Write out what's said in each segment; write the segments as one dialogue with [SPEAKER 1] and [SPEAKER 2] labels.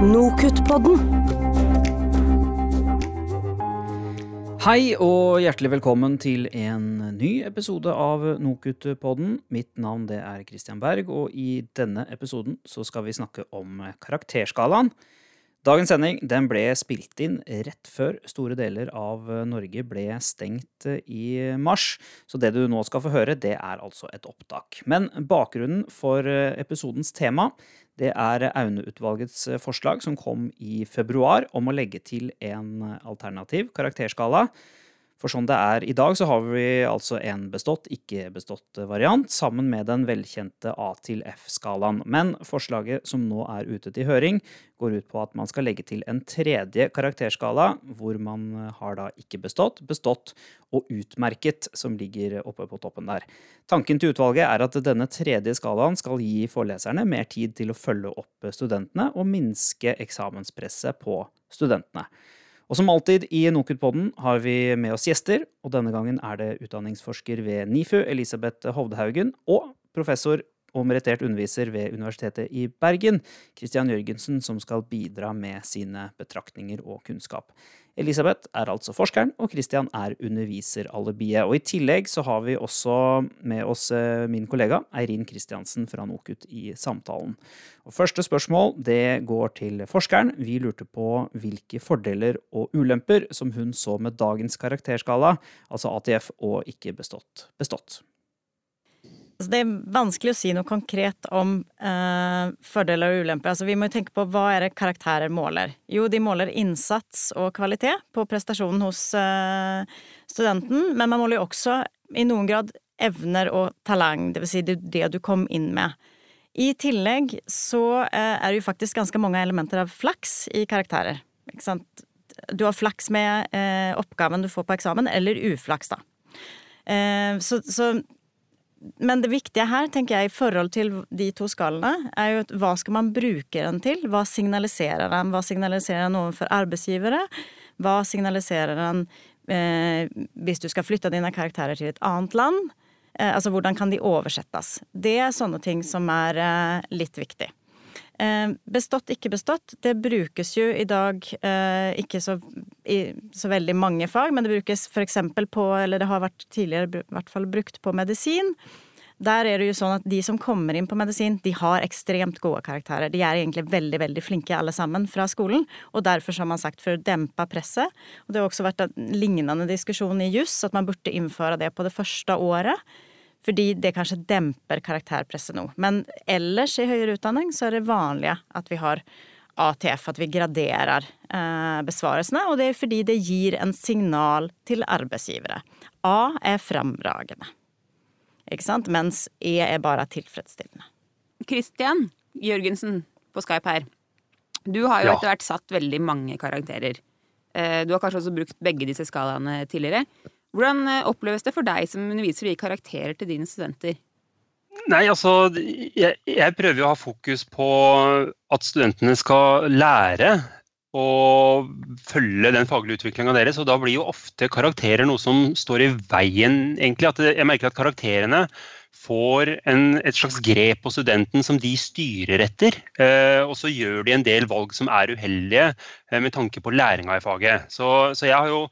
[SPEAKER 1] Nokutt-podden.
[SPEAKER 2] Hei og hjertelig velkommen til en ny episode av Nokutt-podden. Mitt navn det er Christian Berg, og i denne episoden så skal vi snakke om karakterskalaen. Dagens sending den ble spilt inn rett før store deler av Norge ble stengt i mars, så det du nå skal få høre, det er altså et opptak. Men bakgrunnen for episodens tema det er Aune-utvalgets forslag som kom i februar om å legge til en alternativ karakterskala for sånn det er i dag, så har vi altså en bestått, ikke bestått variant, sammen med den velkjente A til F-skalaen. Men forslaget som nå er ute til høring, går ut på at man skal legge til en tredje karakterskala, hvor man har da ikke bestått, bestått og utmerket, som ligger oppe på toppen der. Tanken til utvalget er at denne tredje skalaen skal gi foreleserne mer tid til å følge opp studentene og minske eksamenspresset på studentene. Og som alltid i NOKUT-podden har vi med oss gjester, og denne gangen er det utdanningsforsker ved NIFU, Elisabeth Hovdehaugen, og professor og merittert underviser ved Universitetet i Bergen, Christian Jørgensen, som skal bidra med sine betraktninger og kunnskap. Elisabeth er altså forskeren, og Christian er underviseralibiet. Og I tillegg så har vi også med oss eh, min kollega Eirin Kristiansen fra NOKUT i samtalen. Og Første spørsmål det går til forskeren. Vi lurte på hvilke fordeler og ulemper som hun så med dagens karakterskala, altså ATF og ikke bestått bestått.
[SPEAKER 3] Det er vanskelig å si noe konkret om eh, fordeler og ulemper. Altså, vi må jo tenke på hva er det karakterer måler. Jo, de måler innsats og kvalitet på prestasjonen hos eh, studenten, men man måler jo også i noen grad evner og talang, dvs. Si det, det du kom inn med. I tillegg så eh, er det jo faktisk ganske mange elementer av flaks i karakterer. Ikke sant? Du har flaks med eh, oppgaven du får på eksamen, eller uflaks, da. Eh, så, så men det viktige her, tenker jeg, i forhold til de to skallene, er jo at hva skal man bruke den til? Hva signaliserer den? Hva signaliserer den overfor arbeidsgivere? Hva signaliserer den eh, hvis du skal flytte dine karakterer til et annet land? Eh, altså hvordan kan de oversettes? Det er sånne ting som er eh, litt viktig. Eh, bestått, ikke bestått, det brukes jo i dag eh, ikke så, i så veldig mange fag, men det brukes eksempel på, eller det har vært tidligere i hvert fall brukt på medisin. Der er det jo sånn at de som kommer inn på medisin, de har ekstremt gode karakterer. De er egentlig veldig veldig flinke alle sammen fra skolen, og derfor har man sagt for å dempe presset. Og det har også vært en lignende diskusjon i juss, at man burde innføre det på det første året fordi det kanskje demper karakterpresset nå. Men ellers i høyere utdanning så er det vanlige at vi har ATF, at vi graderer eh, besvarelsene. Og det er fordi det gir en signal til arbeidsgivere. A er fremragende. Ikke sant? Mens E er bare tilfredsstillende.
[SPEAKER 4] Kristian Jørgensen på Skype her. Du har jo ja. etter hvert satt veldig mange karakterer. Eh, du har kanskje også brukt begge disse skalaene tidligere. Hvordan eh, oppleves det for deg som underviser å gi karakterer til dine studenter?
[SPEAKER 5] Nei, altså, jeg, jeg, prøver å ha fokus på at studentene skal lære og følge den faglige utviklinga deres. Og da blir jo ofte karakterer noe som står i veien, egentlig. At jeg merker at karakterene får en, et slags grep på studenten som de styrer etter. Eh, og så gjør de en del valg som er uheldige eh, med tanke på læringa i faget. Så, så jeg har jo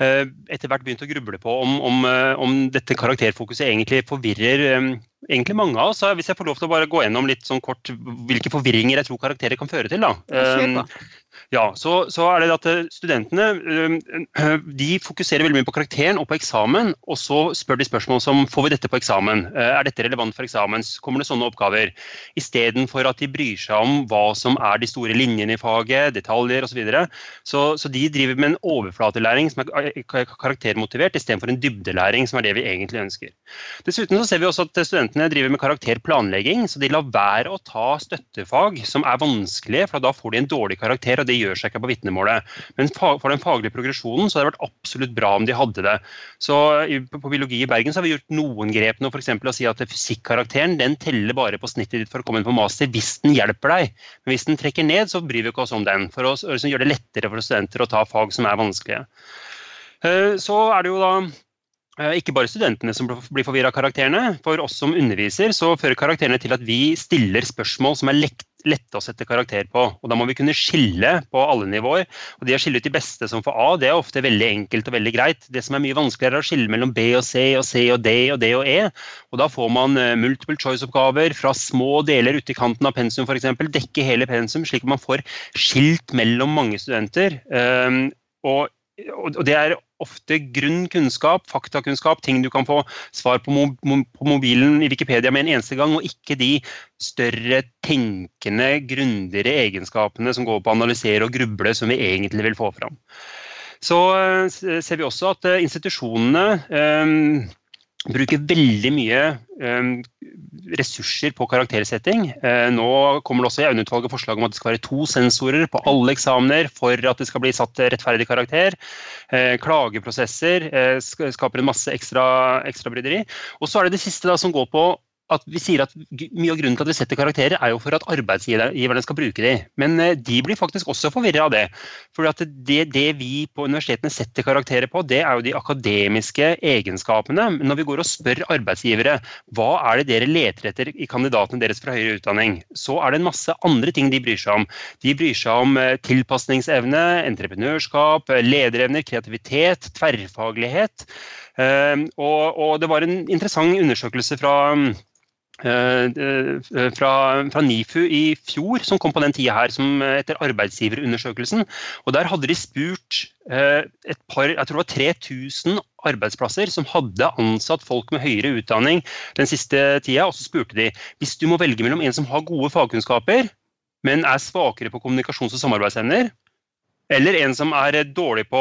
[SPEAKER 5] etter hvert begynt å gruble på om, om, eh, om dette karakterfokuset egentlig forvirrer eh, egentlig mange av oss. Hvis jeg får lov til å bare gå gjennom litt sånn kort hvilke forvirringer jeg tror karakterer kan føre til. da. Ja, så, så, er det at eh, Studentene eh, de fokuserer veldig mye på karakteren og på eksamen. Og så spør de spørsmål som får vi dette på eksamen. Eh, er dette relevant for eksamen? Kommer det sånne oppgaver? Istedenfor at de bryr seg om hva som er de store linjene i faget, detaljer osv. Så, videre. så Så de driver med en overflatelæring som er karaktermotivert, istedenfor en dybdelæring, som er det vi egentlig ønsker. Dessuten så ser vi også at studentene driver med karakterplanlegging, så de lar være å ta støttefag som er vanskelige, for da får de en dårlig karakter. Og det gjør seg ikke på vitnemålet. Men for den faglige progresjonen så hadde det vært absolutt bra om de hadde det. Så På biologi i Bergen så har vi gjort noen grep nå, f.eks. å si at fysikkarakteren den teller bare på snittet ditt for å komme inn på master hvis den hjelper deg. Men hvis den trekker ned, så bryr vi ikke oss om den. For å liksom gjøre det lettere for studenter å ta fag som er vanskelige. Eh, så er det jo da ikke bare studentene som blir forvirra av karakterene. For oss som underviser så fører karakterene til at vi stiller spørsmål som er lette å sette karakter på. Og da må vi kunne skille på alle nivåer. Og det å skille ut de beste som får A, det er ofte veldig enkelt og veldig greit. Det som er mye vanskeligere, er å skille mellom B og C og C og D og D og E. Og da får man eh, multiple choice-oppgaver fra små deler ute i kanten av pensum f.eks. Dekke hele pensum, slik at man får skilt mellom mange studenter. Og og det er ofte grunn kunnskap, faktakunnskap, ting du kan få svar på, på, mobilen i Wikipedia med en eneste gang, og ikke de større, tenkende, grundigere egenskapene som går på å analysere og gruble, som vi egentlig vil få fram. Så eh, ser vi også at eh, institusjonene um, bruker veldig mye um, ressurser på karaktersetting. Uh, nå kommer det også i Aune-utvalget forslag om at det skal være to sensorer på alle eksamener for at det skal bli satt rettferdig karakter. Uh, klageprosesser uh, skaper en masse ekstra, ekstra bryderi. Og så er det det siste da, som går på at vi sier at mye av grunnen til at vi setter karakterer, er jo for at arbeidsgiverne skal bruke de. Men eh, de blir faktisk også forvirra av det. For det, det, vi på universitetene setter karakterer på, det er jo de akademiske egenskapene. Men når vi går og spør arbeidsgivere hva er det dere leter etter i kandidatene deres fra høyere utdanning, så er det en masse andre ting de bryr seg om. De bryr seg om eh, tilpasningsevne, entreprenørskap, lederevner, kreativitet, tverrfaglighet. Eh, og, og det var en interessant undersøkelse fra Eh, eh, fra, fra, NIFU i fjor, som kom på den tida her, som etter arbeidsgiverundersøkelsen. Og Der hadde de spurt eh, et par, jeg tror det var 3000 arbeidsplasser som hadde ansatt folk med høyere utdanning den siste tida. Og så spurte de hvis du må velge mellom en som har gode fagkunnskaper, men er svakere på kommunikasjons- og samarbeidsevner, eller en som er dårlig på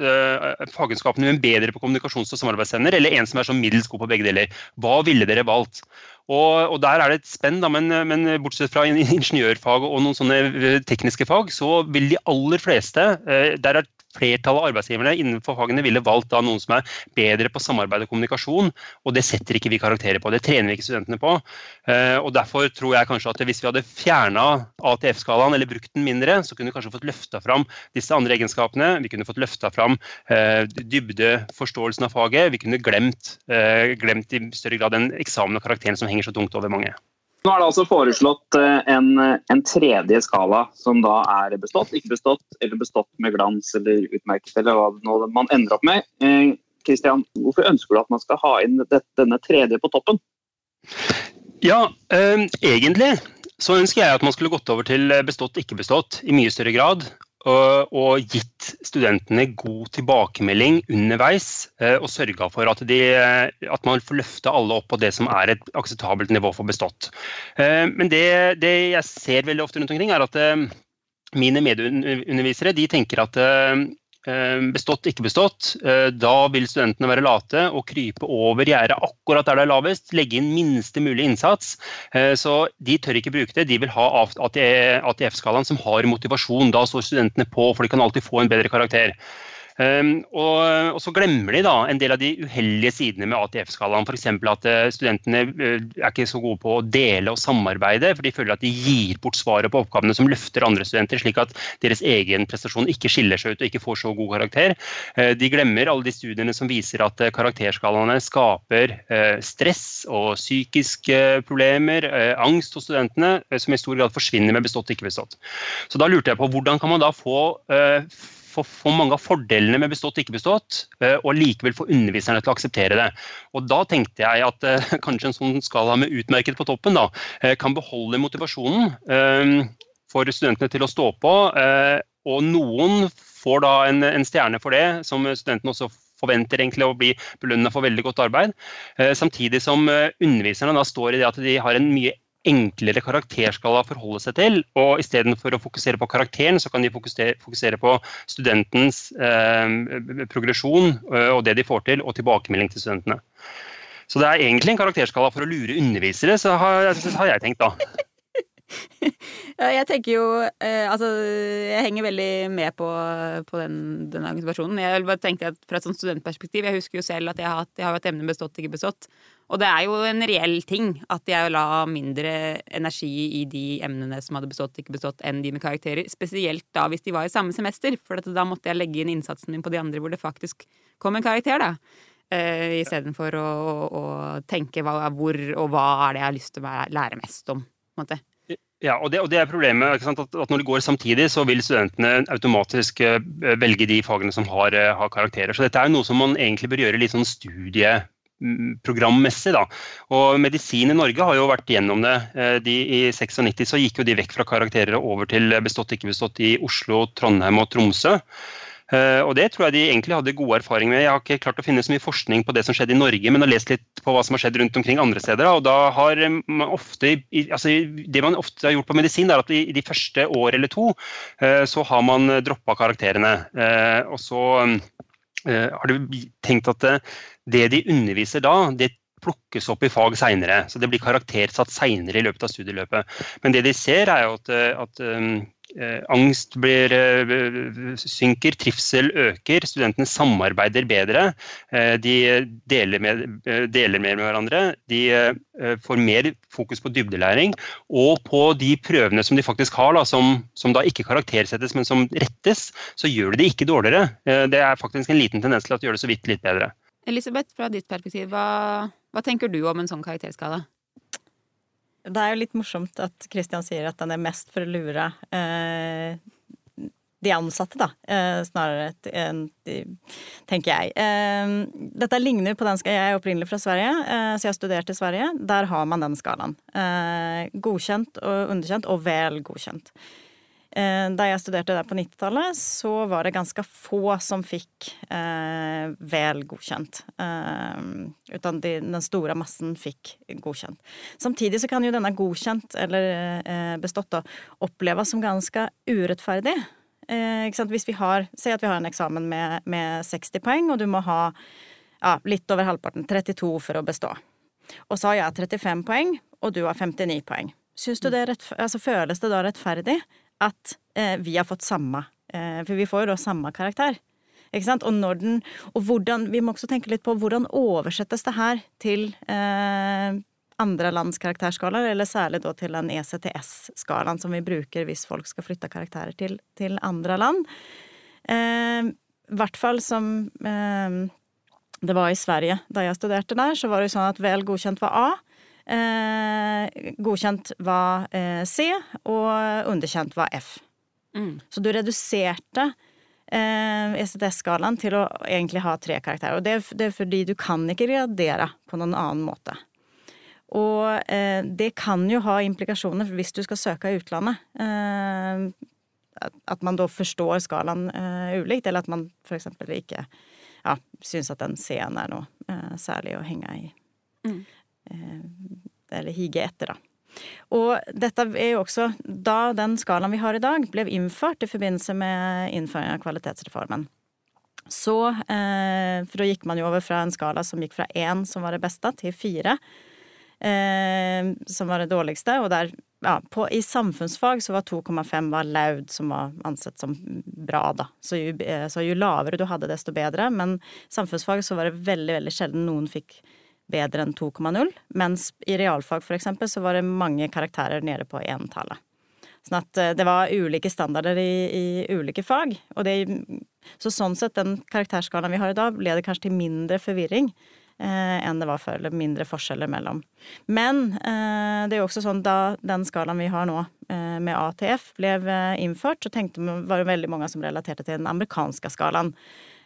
[SPEAKER 5] uh, fagkunnskapene, men bedre på kommunikasjons- og samarbeidsevner. Eller en som er sånn middels god på begge deler. Hva ville dere valgt? Og, og, Der er det et spenn, da, men, men, bortsett fra ingeniørfag og noen sånne eh, tekniske fag, så vil de aller fleste eh, Der er flertallet av arbeidsgiverne innenfor fagene ville valgt noen som er bedre på samarbeid og kommunikasjon, og det setter ikke vi karakterer på. Det trener vi ikke studentene på. Eh, og Derfor tror jeg kanskje at hvis vi hadde fjerna ATF-skalaen eller brukt den mindre, så kunne vi kanskje fått løfta fram disse andre egenskapene. Vi kunne fått løfta fram eh, dybdeforståelsen av faget. Vi kunne glemt, eh, glemt i større grad den eksamen og karakteren som henger så tungt over mange.
[SPEAKER 1] Nå er det altså foreslått eh, en, en, tredje skala, som da er bestått, ikke bestått, eller bestått med glans eller utmerket, eller hva man ender opp med. Kristian, eh, hvorfor ønsker du at man skal ha inn denne tredje på toppen?
[SPEAKER 5] Ja, eh, egentlig så ønsker jeg at man skulle gått over til bestått, ikke bestått i mye større grad og gitt studentene god tilbakemelding underveis. Eh, og sørga for at, de, at, man får løfte alle opp på det som er et akseptabelt nivå for bestått. Eh, men det, det jeg ser veldig ofte rundt omkring, er at eh, mine medieundervisere de tenker at bestått, ikke bestått. Eh, da vil studentene være late og krype over gjerdet akkurat der det er lavest. Legge inn minste mulig innsats. Eh, så de tør ikke bruke det. De vil ha ATF-skalaen som har motivasjon. Da står studentene på, for de kan alltid få en bedre karakter. Um, og, og, så glemmer de da en del av de uheldige sidene med ATF-skalaen. F.eks. at uh, studentene uh, er ikke så gode på å dele og samarbeide, for de føler at de gir bort svaret på oppgavene som løfter andre studenter, slik at deres egen prestasjon ikke skiller seg ut og ikke får så god karakter. Uh, de glemmer alle de studiene som viser at karakterskalaene skaper stress og psykiske problemer, angst hos studentene, som i stor grad forsvinner med bestått og ikke bestått. Så da lurte jeg på hvordan kan man da få få, for mange av fordelene med bestått og ikke bestått, eh, og likevel få underviserne til å akseptere det. Og Da tenkte jeg at uh, kanskje en sånn skala med utmerket på toppen da, uh, kan beholde motivasjonen for studentene til å stå på. og noen får da en, en, stjerne for det, som studentene også forventer egentlig å bli belønna for veldig godt arbeid. samtidig som underviserne da står i det at de har en mye enklere karakterskala å forholde seg til. Og istedenfor å fokusere på karakteren, så kan de fokusere, fokusere på studentens eh, progresjon eh, og det de får til, og tilbakemelding til studentene. Så det er egentlig en karakterskala for å lure undervisere, så har, har jeg tenkt, da.
[SPEAKER 4] Jeg tenker jo eh, Altså, jeg henger veldig med på, på den, den argumentasjonen. Jeg bare tenkte at Fra et sånt studentperspektiv Jeg husker jo selv at jeg har, jeg har et emne bestått, ikke bestått. Og det er jo en reell ting at jeg la mindre energi i de emnene som hadde bestått, ikke bestått, enn de med karakterer. Spesielt da hvis de var i samme semester, for da måtte jeg legge inn innsatsen min på de andre hvor det faktisk kom en karakter, da. Uh, Istedenfor å, å, å tenke hva, hvor og hva er det jeg har lyst til å lære mest om. på en måte.
[SPEAKER 5] Ja, og det, og det er problemet. At, at, Når det går samtidig, så vil studentene automatisk uh, velge de fagene som har, uh, har, karakterer. Så dette er noe som man egentlig bør gjøre litt sånn studieprogrammessig. Da. Og Medisin i Norge har jo vært gjennom det. Uh, de, I 96 så gikk jo de vekk fra karakterer over til bestått, ikke bestått i Oslo, Trondheim og Tromsø. Uh, og Det tror jeg de egentlig hadde god erfaring med. Jeg har ikke klart å finne så mye forskning på det som skjedde i Norge, men har lest litt på hva som har skjedd rundt omkring andre steder. og da har man ofte, altså Det man ofte har gjort på medisin, er at i de første år eller to uh, så har man droppa karakterene. Og så har du tenkt at det, de underviser da, det plukkes opp i fag seinere. Så det blir karaktersatt seinere i løpet av studieløpet. Men det de ser, er jo at, at Eh, angst blir, eh, synker, trivsel øker, studentene samarbeider bedre. Eh, de deler, med, deler, mer med hverandre. De får mer fokus på dybdelæring. Og på de prøvene som de faktisk har, da, som, som, da ikke karaktersettes, men som rettes, så gjør de det ikke dårligere. Det er faktisk en liten tendens til at de gjør det så vidt litt bedre.
[SPEAKER 4] Elisabeth, fra ditt perspektiv, hva, hva tenker du om en sånn karakterskala?
[SPEAKER 3] Det er jo litt morsomt at Christian sier at den er mest for å lure eh, de ansatte, da, eh, snarere enn tenker jeg. Eh, dette ligner på den Jeg er opprinnelig fra Sverige, eh, så jeg har studert i Sverige. Der har man den skalaen. Eh, godkjent og underkjent, og vel godkjent. Eh, da jeg studerte der på 90-tallet, så var det ganske få som fikk eh, vel godkjent. Eh, utan de, den store massen fikk godkjent. Samtidig så kan jo denne godkjent, eller eh, bestått, da, oppleves som ganske urettferdig. Eh, Hvis vi har, Si at vi har en eksamen med, med 60 poeng, og du må ha ja, litt over halvparten, 32, for å bestå. Og så har jeg 35 poeng, og du har 59 poeng. Syns du det altså, Føles det da rettferdig? At eh, vi har fått samme eh, For vi får jo da samme karakter. Ikke sant? Og, når den, og hvordan, vi må også tenke litt på hvordan oversettes det her til eh, andre lands karakterskalaer, eller særlig da til den ECTS-skalaen som vi bruker hvis folk skal flytte karakterer til, til andre land. Eh, I hvert fall som eh, det var i Sverige da jeg studerte der, så var det jo sånn at vel godkjent var A. Eh, godkjent var eh, C, og underkjent var F. Mm. Så du reduserte eh, ECTS-skalaen til å egentlig ha tre karakterer. Og det, det, er fordi du kan ikke gradere på noen annen måte. Og eh, det kan jo ha implikasjoner hvis du skal søke i utlandet. Eh, at man da forstår skalaen eh, ulikt, eller at man f.eks. ikke ja, syns at den C-en er noe eh, særlig å henge i. Mm. Eh, eller hige etter, da. Og dette er jo også da den skalaen vi har i dag, ble innført i forbindelse med innføringen av kvalitetsreformen. Så eh, For da gikk man jo over fra en skala som gikk fra én, som var det beste, til fire, eh, som var det dårligste. Og der, ja, på, I samfunnsfag så var 2,5 var laud, som var ansett som bra, da. Så jo, eh, så jo lavere du hadde, desto bedre. Men samfunnsfag så var det veldig, veldig sjelden noen fikk bedre enn 2,0, mens i realfag eksempel så var det mange karakterer nede på entallet. Sånn at eh, det var ulike standarder i, i ulike fag. Og det, så sånn sett, den karakterskalaen vi har i dag, leder kanskje til mindre forvirring eh, enn det var før, eller mindre forskjeller mellom. Men eh, det er jo også sånn da den skalaen vi har nå, eh, med ATF, ble eh, innført, så tenkte, var det veldig mange som relaterte til den amerikanske skalaen.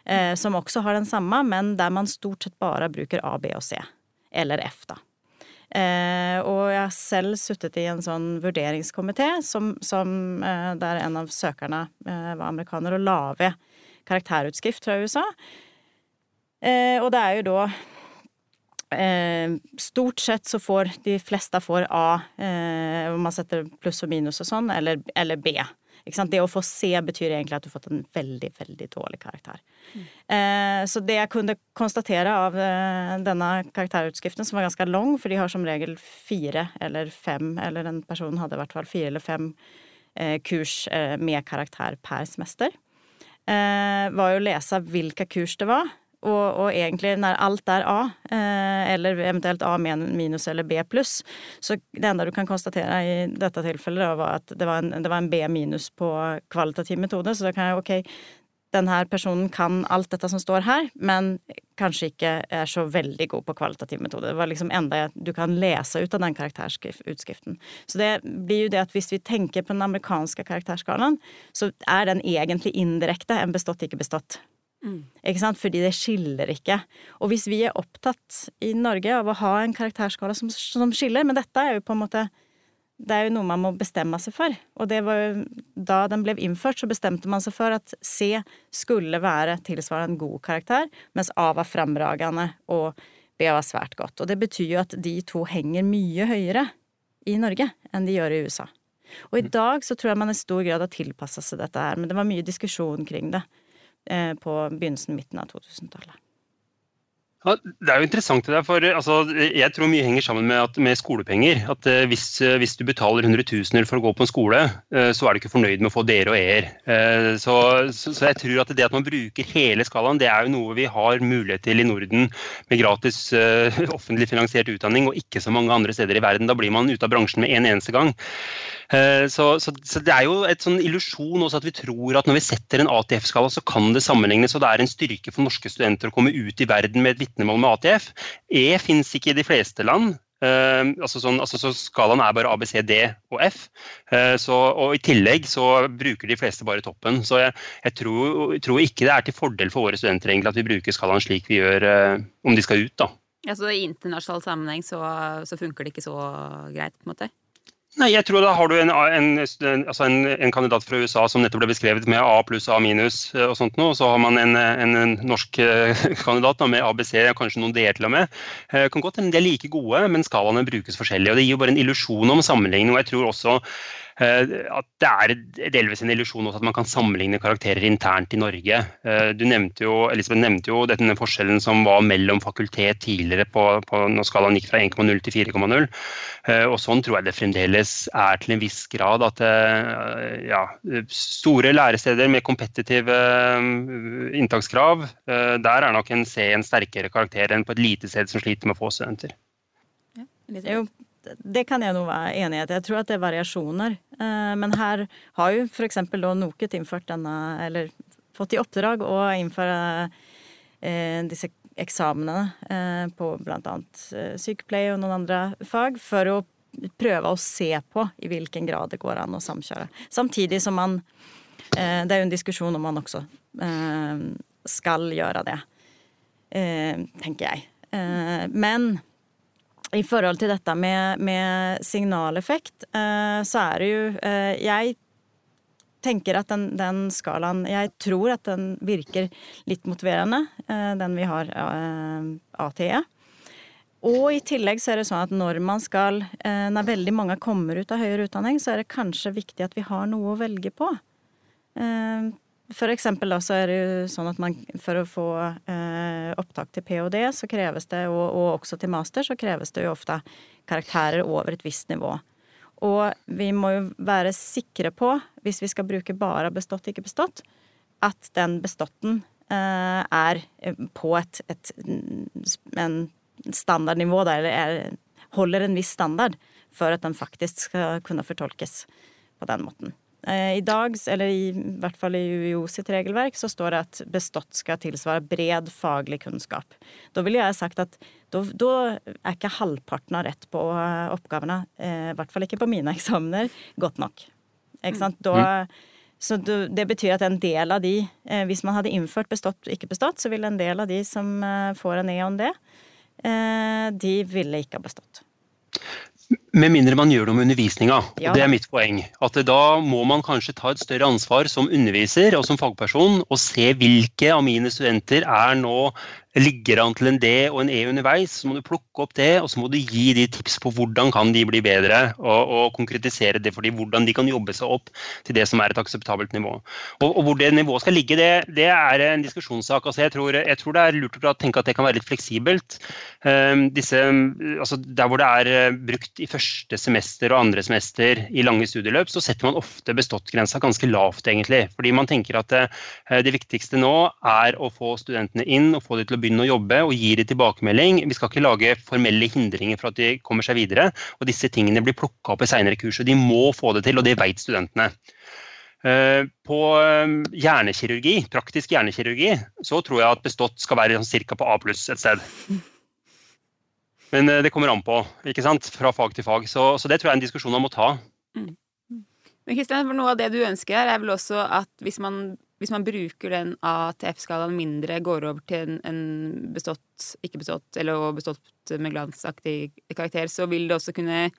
[SPEAKER 3] Eh, som også har den samme, men der man stort sett bare bruker A, B og C eller F, da. Eh, og jeg har selv sittet i en sånn vurderingskomité som, som, eh, der en av søkerne eh, var amerikaner og la ved karakterutskrift fra USA. Eh, og det er jo da eh, Stort sett så får de fleste får A, eh, om man setter pluss og minus og sånn, eller, eller B. Det å få se betyr egentlig at du har fått en veldig, veldig dårlig karakter. Mm. Eh, så det jeg kunne konstatere av eh, denne karakterutskriften, som var ganske lang, for de har som regel fire eller fem, eller den personen hadde i hvert fall fire eller fem eh, kurs eh, med karakter per semester, eh, var jo å lese hvilke kurs det var. Og, og, egentlig når alt er A, eh, eller eventuelt A minus eller B pluss, så det enda du kan konstatere i dette tilfellet, var at det var en, det var en B minus på kvalitativ metode. Så da kan jeg ok, denne personen kan alt dette som står her, men kanskje ikke er så veldig god på kvalitativ metode. Det var liksom enda du kan lese ut av den karakterutskriften. Så det blir jo det at hvis vi tenker på den amerikanske karakterskalaen, så er den egentlig indirekte en bestått, ikke bestått. Mm. Ikke sant? Fordi det skiller ikke. Og hvis vi er opptatt i Norge av å ha en karakterskala som, som skiller, men dette er jo på en måte det er jo noe man må bestemme seg for. Og det var jo, da den ble innført, så bestemte man seg for at C skulle være tilsvarende en god karakter, mens A var fremragende og B var svært godt. Og det betyr jo at de to henger mye høyere i Norge enn de gjør i USA. Og i mm. dag så tror jeg man i stor grad har tilpassa seg dette her, men det var mye diskusjon kring det på begynnelsen, midten av 2000-tallet.
[SPEAKER 5] Ja, det er jo interessant det der, for altså, Jeg tror mye henger sammen med, at, med skolepenger. at uh, hvis, uh, hvis, du betaler hundretusener for å gå på en skole, uh, så er du ikke fornøyd med å få dere og er. Så, så, så, jeg tror at det at man bruker hele skalaen, det er jo noe vi har mulighet til i Norden med gratis offentlig finansiert utdanning, og ikke så mange andre steder i verden. Da blir man ute av bransjen med en eneste gang. Eh, så, så, så, det er jo et sånn illusjon også at vi tror at når vi setter en ATF-skala, så kan det sammenlignes, og det er en styrke for norske studenter å komme ut i verden med et vitnemål med ATF. E fins ikke i de fleste land. Uh, altså sånn, altså så Skalaen er bare A, B, C, D og F. Uh, så, og I tillegg så bruker de fleste bare toppen. Så jeg, jeg, tror, jeg, tror, ikke det er til fordel for våre studenter egentlig at vi bruker skalaen slik vi gjør uh, om de skal ut. da.
[SPEAKER 4] Ja, så I internasjonal sammenheng så, så funker det ikke så greit? på en måte?
[SPEAKER 5] Nei, jeg tror Da har du en, en, altså en, en, kandidat fra USA som nettopp ble beskrevet med A pluss A minus. Eh, og sånt noe, Så har man en, norsk kandidat kandidat med ABC, kanskje noen D til og med. Eh, kan godt hende de er like gode, men skalaene brukes forskjellig. og Det gir jo bare en illusjon om sammenligning. og jeg tror også Eh, at det er delvis en illusjon også at man kan sammenligne karakterer internt i Norge. Eh, du nevnte jo, Elisabeth nevnte jo denne forskjellen som var mellom fakultet tidligere på, på når skalaen gikk fra 1,0 til 4,0. Eh, og sånn tror jeg det fremdeles er til en viss grad. At ja, store læresteder med kompetitive inntakskrav, der er nok en C en sterkere karakter enn på et lite sted som sliter med få studenter.
[SPEAKER 3] Ja, det kan jeg nå være enig i. Jeg tror at det er variasjoner. Eh, men her har jo f.eks. NOKUT innført denne, eller fått i oppdrag å innføre eh, disse eksamenene eh, på bl.a. sykepleie og noen andre fag, for å prøve å se på i hvilken grad det går an å samkjøre. Samtidig som man Det er jo en diskusjon om man også skal gjøre det, tenker jeg. Men i forhold til dette med, med signaleffekt, eh, så er det jo eh, Jeg tenker at den, den, skalaen Jeg tror at den virker litt motiverende, eh, den vi har ATE. Og i tillegg så er det sånn at når man skal Når veldig mange kommer ut av høyere utdanning, så er det kanskje viktig at vi har noe å velge på. Eh, for eksempel da, så er det jo sånn at man for å få eh, opptak til ph.d., så kreves det, og, og, også til master, så kreves det jo ofte karakterer over et visst nivå. Og vi må jo være sikre på, hvis vi skal bruke bare bestått, ikke bestått, at den beståtten eh, er på et, et en standardnivå, da, eller er, holder en viss standard, for at den faktisk skal kunne fortolkes på den måten. Eh, I dag, eller i hvert fall i UiO sitt regelverk, så står det at bestått skal tilsvare bred faglig kunnskap. Da ville jeg sagt at da, da er ikke halvparten av rett på eh, oppgavene, eh, i hvert fall ikke på mine eksamener, godt nok. Ikke sant? Da, mm. så det betyr at en del av de, hvis man hadde innført bestått, ikke bestått, så ville en del av de som får en E om det, de ville ikke ha bestått.
[SPEAKER 5] Med mindre man gjør noe med undervisninga. Ja. Det er mitt poeng. At Da må man kanskje ta et større ansvar som underviser og som fagperson og se hvilke av mine studenter er nå ligger an til en D og en E underveis, så må du plukke opp det, og så må du gi de tips på hvordan kan de bli bedre, og, og konkretisere det for dem, hvordan de kan jobbe seg opp til det som er et akseptabelt nivå. Og, og Hvor det nivået skal ligge, det, det er en diskusjonssak. Altså jeg, tror, jeg, tror, det er lurt å tenke at det kan være litt fleksibelt. Um, disse, altså der hvor det er eh, brukt i første semester og andre semester i lange studieløp, så setter man ofte bestått-grensa ganske lavt, egentlig. Fordi man tenker at det, eh, det viktigste nå er å få studentene inn og få dem til å begynne å jobbe og gi dem tilbakemelding. Vi skal ikke lage formelle hindringer for at de kommer seg videre. Og disse tingene blir plukka opp i seinere kurs. og De må få det til, og det vet studentene. På hjernekirurgi, praktisk hjernekirurgi, så tror jeg at bestått skal være sånn ca. på A pluss et sted. Men det kommer an på, ikke sant? fra fag til fag. Så, så det tror jeg er en diskusjon man må ta. Mm.
[SPEAKER 4] Men Kristian, noe av det du ønsker er vel også at hvis man, hvis man bruker den ATF-skalaen mindre, går over til en, en, bestått, ikke bestått, eller bestått med glansaktig karakter, så vil det også kunne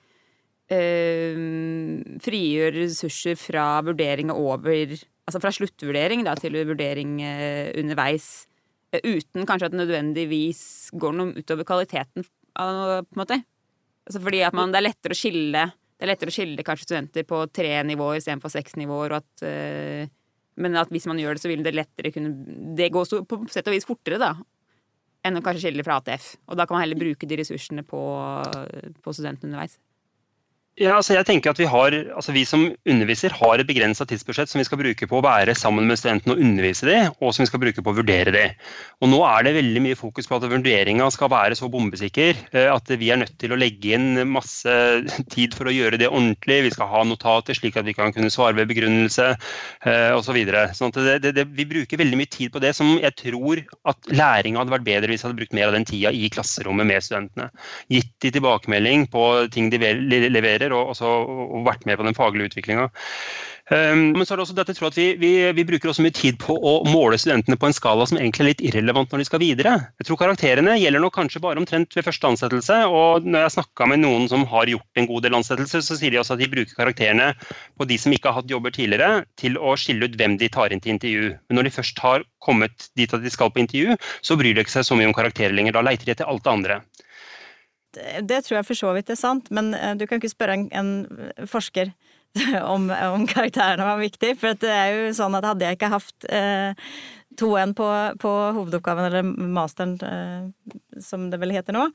[SPEAKER 4] øh, frigjøre ressurser fra vurdering over Altså fra sluttvurdering da, til vurdering øh, underveis. Uten kanskje at det nødvendigvis går noe utover kvaliteten, på en måte. Altså fordi at man, det er lettere å skille det er lettere å skille kanskje studenter på tre nivåer istedenfor seks nivåer. Og at, øh, men at hvis man gjør det, så vil det lettere kunne Det går så, på sett og vis fortere, da. Enn å kanskje skille fra ATF. Og da kan man heller bruke de ressursene på, på studentene underveis.
[SPEAKER 5] Ja, altså jeg tenker at Vi har, altså vi som underviser har et begrensa tidsbudsjett som vi skal bruke på å være sammen med studentene og undervise dem, og som vi skal bruke på å vurdere dem. Og Nå er det veldig mye fokus på at vurderinga skal være så bombesikker eh, at vi er nødt til å legge inn masse tid for å gjøre det ordentlig. Vi skal ha notater slik at vi kan kunne svare ved begrunnelse eh, osv. Så videre. sånn vi bruker veldig mye tid på det som jeg tror at læringa hadde vært bedre hvis vi hadde brukt mer av den tida i klasserommet med studentene. Gitt de tilbakemelding på ting de leverer lærer og, også, og vært med på den faglige utviklinga. Um, men så er det også dette, jeg tror at vi, vi, vi, bruker også mye tid på å måle studentene på en skala som egentlig er litt irrelevant når de skal videre. Jeg tror Karakterene gjelder nok kanskje bare omtrent ved første ansettelse. og Når jeg snakka med noen som har gjort en god del ansettelser, så sier de også at de bruker karakterene på de som ikke har hatt jobber tidligere, til å skille ut hvem de tar inn til intervju. Men når de først har kommet dit at de skal på intervju, så bryr de ikke seg så mye om karakterer lenger. Da leiter de etter alt det andre.
[SPEAKER 3] Det tror jeg for så vidt er sant, men eh, du kan ikke spørre en, en forsker om, om, karakterene var viktig. For det er jo sånn at hadde jeg ikke hatt eh, 2-1 på, på, hovedoppgaven, eller masteren eh, som det vel heter nå,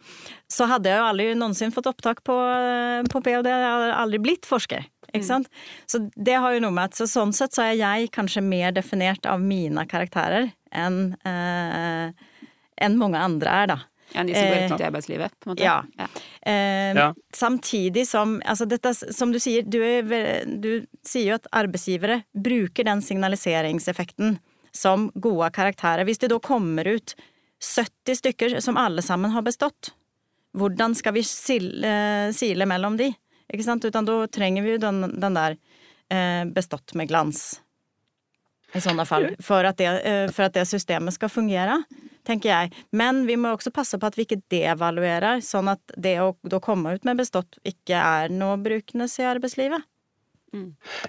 [SPEAKER 3] så hadde jeg jo aldri noensinne fått opptak på, eh, på ph.d. Jeg hadde aldri blitt forsker. Ikke mm. sant? Mm. Så det har jo noe med at så sånn sett så er jeg kanskje mer definert av mine karakterer enn eh, enn mange andre er, da.
[SPEAKER 4] Ja, de som går rett ut i arbeidslivet, på en måte.
[SPEAKER 3] Ja. ja. Eh, ja. Samtidig som altså dette, Som du sier, du, er, du sier jo at arbeidsgivere bruker den signaliseringseffekten som gode karakterer. Hvis det da kommer ut 70 stykker som alle sammen har bestått, hvordan skal vi sile, sile mellom de? Ikke sant? Utan da trenger vi jo den, den der eh, bestått med glans. I sånne fall. For at, det, eh, for at det systemet skal fungere tenker jeg. Men vi må også passe på at vi ikke devaluerer, sånn at det å da komme ut med bestått ikke er noe brukende i arbeidslivet.
[SPEAKER 5] Mm.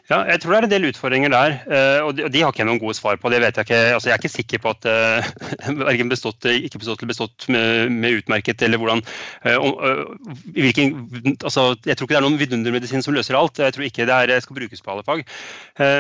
[SPEAKER 5] Ja, jeg tror det er en del utfordringer der, eh, og de, har ikke jeg noen gode svar på. det vet Jeg ikke. Altså, jeg er ikke sikker på at uh, verken bestått, ikke bestått eller bestått med, med utmerket, eller hvordan hvilken, altså, Jeg tror ikke det er noen vidundermedisin som løser alt. Jeg tror ikke det er, skal brukes på alle fag.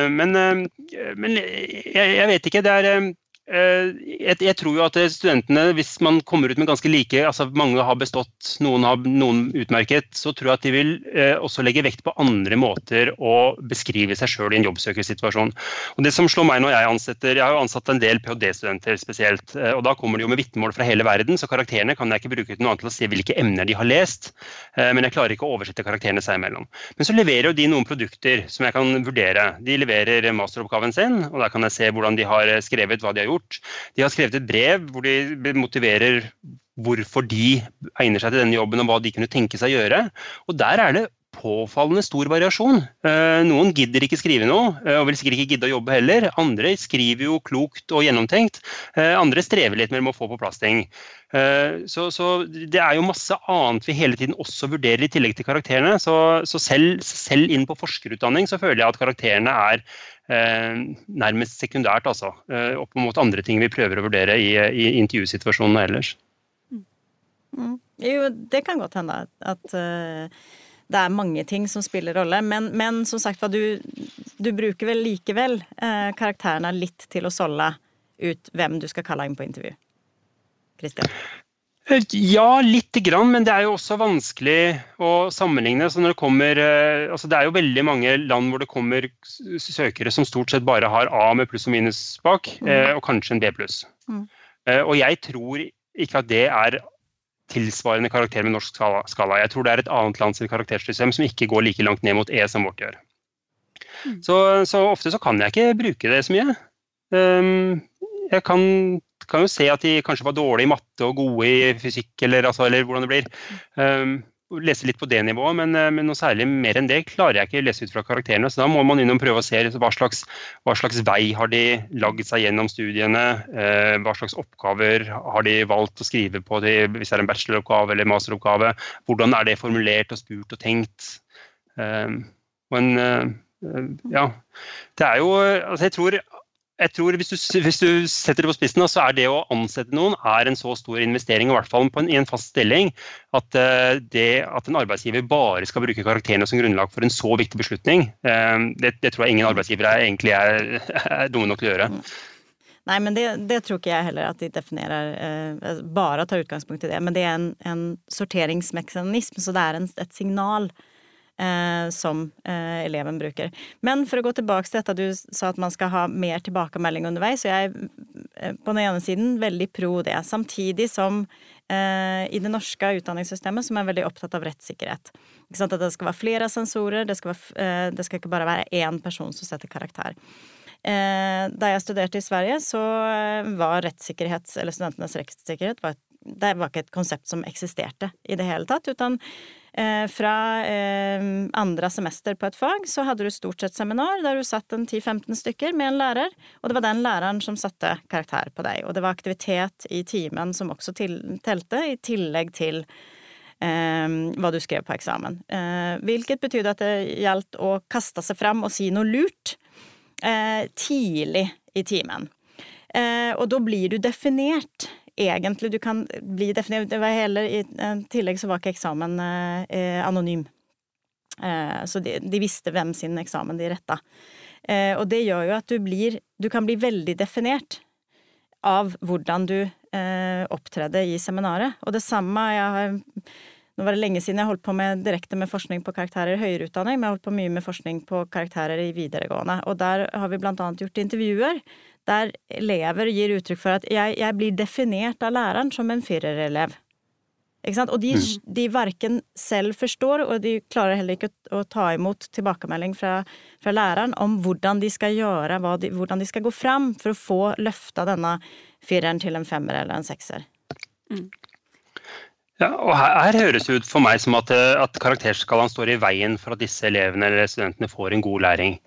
[SPEAKER 5] Men, men jeg, jeg, vet ikke. det er Eh, jeg, jeg, tror jo at studentene, hvis man kommer ut med ganske like altså Mange har bestått, noen har noen utmerket. Så tror jeg at de vil eh, også legge vekt på andre måter å beskrive seg sjøl i en jobbsøkersituasjon. Og det som slår meg når Jeg ansetter, jeg har jo ansatt en del ph.d.-studenter spesielt. Eh, og Da kommer de jo med vitnemål fra hele verden, så karakterene kan jeg ikke bruke til noe annet til å se hvilke emner de har lest. Eh, men jeg klarer ikke å oversette karakterene seg imellom. Men så leverer jo de noen produkter som jeg kan vurdere. De leverer masteroppgaven sin, og der kan jeg se hvordan de har skrevet, hva de har gjort gjort. De har skrevet et brev hvor de motiverer hvorfor de egner seg til denne jobben, og hva de kunne tenke seg å gjøre. Og der er det påfallende stor variasjon. Eh, noen gidder ikke skrive noe, eh, og vil sikkert ikke gidde å jobbe heller. Andre skriver jo klokt og gjennomtenkt. Eh, andre strever litt med å få på plass ting. Så, så, det er jo masse annet vi hele tiden også vurderer i tillegg til karakterene. Så, så selv, selv, inn på forskerutdanning så føler jeg at karakterene er eh, nærmest sekundært, altså. Opp mot andre ting vi prøver å vurdere i, i intervjusituasjonene ellers.
[SPEAKER 3] Mm. Jo, det kan godt hende at uh, det er mange ting som spiller rolle. Men, men som sagt, du, du, bruker vel likevel eh, karakterene litt til å solde ut hvem du skal kalle inn på intervju? Christian?
[SPEAKER 5] Eh, ja, lite grann, men det er jo også vanskelig å sammenligne. Så når det, kommer, eh, altså det er jo veldig mange land hvor det kommer søkere som stort sett bare har A med pluss og minus bak, mm. Eh, og kanskje en B pluss. Mm. Og jeg tror ikke at det er tilsvarende karakter med norsk skala. Jeg tror det er et annet lands karaktersystem som ikke går like langt ned mot E som vårt gjør. Mm. Så, så, ofte så kan jeg ikke bruke det så mye. Um, jeg kan, kan, jo se at de kanskje var dårlige i matte og gode i fysikk, eller, altså, eller hvordan det blir. Um, lese litt på det nivået, men, eh, men, noe særlig mer enn det klarer jeg ikke å lese ut fra karakterene. Så da må man inn og prøve å se hva slags, hva slags vei har de lagd seg gjennom studiene. Eh, hva slags oppgaver har de valgt å skrive på de, hvis det er en bacheloroppgave eller masteroppgave. Hvordan er det formulert og spurt og tenkt. Eh, men eh, ja, det er jo altså Jeg tror jeg tror hvis du, hvis du, setter det på spissen, så er det å ansette noen er en så stor investering, i hvert fall en, i en fast stilling, at, eh, det, at en arbeidsgiver bare skal bruke karakterene som grunnlag for en så viktig beslutning, eh, det, det tror jeg ingen arbeidsgivere egentlig er, er dumme nok til å gjøre.
[SPEAKER 3] Nei, men det, det, tror ikke jeg heller at de definerer eh, Bare tar utgangspunkt i det. Men det er en, en sorteringsmekanisme, så det er en, et signal eh, som eh, eleven bruker. Men for å gå tilbake til dette du sa at man skal ha mer tilbakemelding underveis, så jeg er eh, på den ene siden veldig pro det. Samtidig som eh, i det norske utdanningssystemet som er veldig opptatt av rettssikkerhet. At det skal være flere sensorer, det skal, være, eh, det skal ikke bare være én person som setter karakter. Da jeg studerte i Sverige, så var rettssikkerhet, eller studentenes rettssikkerhet, var et, det var ikke et konsept som eksisterte i det hele tatt. Utan fra eh, andre semester på et fag så hadde du stort sett seminar der du satt en 10-15 stykker med en lærer, og det var den læreren som satte karakter på deg. Og det var aktivitet i timen som også telte, i tillegg til eh, hva du skrev på eksamen. Eh, hvilket betydde at det gjaldt å kaste seg fram og si noe lurt eh, tidlig i timen. Eh, og da blir du definert egentlig du kan bli definert Det var heller I tillegg så var ikke eksamen eh, anonym. Eh, så de, de, visste hvem sin eksamen de retta. Eh, og det gjør jo at du blir Du kan bli veldig definert av hvordan du eh, opptredde i seminaret. Og det samme jeg har nå var det lenge siden jeg holdt på med direkte med forskning på karakterer i høyere utdanning, men jeg har holdt på mye med forskning på karakterer i videregående. Og der har vi blant annet gjort intervjuer der elever gir uttrykk for at jeg, jeg blir definert av læreren som en firerelev. Og de, mm. de verken selv forstår, og de klarer heller ikke å, ta imot tilbakemelding fra, fra, læreren om hvordan de skal gjøre, de, hvordan de skal gå fram for å få løfta denne fireren til en femmer eller en sekser. Mm.
[SPEAKER 5] Ja, og her, her, høres det ut for meg som at, eh, at, karakterskalaen står i veien for at disse elevene eller studentene får en god læring.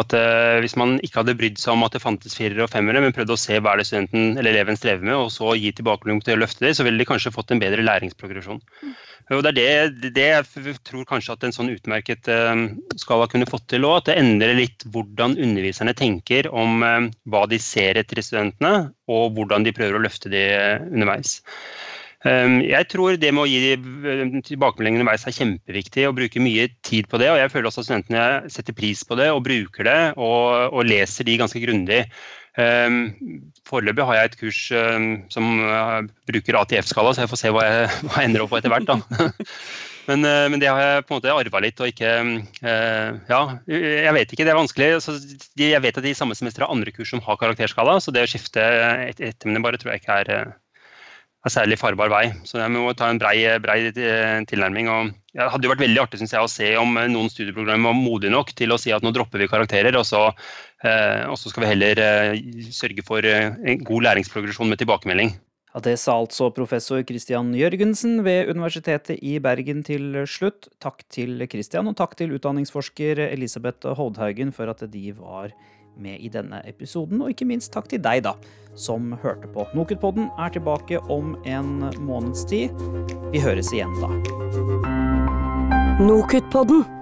[SPEAKER 5] At uh, Hvis man ikke hadde brydd seg om at det fantes firere og femmere, men prøvde å se hva er det studenten eller eleven strever med, og så gi tilbakemelding til å løfte det, så ville de kanskje fått en bedre læringsprogresjon. Mm. Og Det er det, det, jeg tror kanskje at en sånn utmerket uh, skala kunne fått til òg. At det endrer litt hvordan underviserne tenker om hva de ser etter studentene, og hvordan de prøver å løfte de underveis. Ehm, jeg tror det med å gi tilbakemeldingene tilbakemelding underveis er kjempeviktig, og bruke mye tid på det. og Jeg føler også at studentene setter pris på det og bruker det, og, og leser de ganske grundig. Um, foreløpig har jeg et kurs som uh, bruker ATF-skala, så jeg får se hva jeg, hva jeg ender opp på etter hvert. men, uh, men, det har jeg på en måte arva litt og ikke uh, Ja, jeg vet ikke, det er vanskelig. Så de, jeg vet at de i samme semester har andre kurs som har karakterskala, så det å skifte et ettermiddag bare tror jeg ikke er er særlig farbar vei. Så jeg må ta en brei, brei eh, tilnærming. og Det hadde jo vært veldig artig synes jeg, å se om eh, noen studieprogrammer var modige nok til å si at nå dropper vi karakterer, og så, eh, og så skal vi heller sørge for en god læringsprogresjon med tilbakemelding.
[SPEAKER 2] Ja, Det sa altså professor Christian Jørgensen ved Universitetet i Bergen til slutt. Takk til Christian, og takk til utdanningsforsker Elisabeth Hovdhaugen for at de var med i denne episoden. Og ikke minst takk til deg, da, som hørte på. Nokutpodden er tilbake om en måneds tid. Vi høres igjen da. Nokutpodden.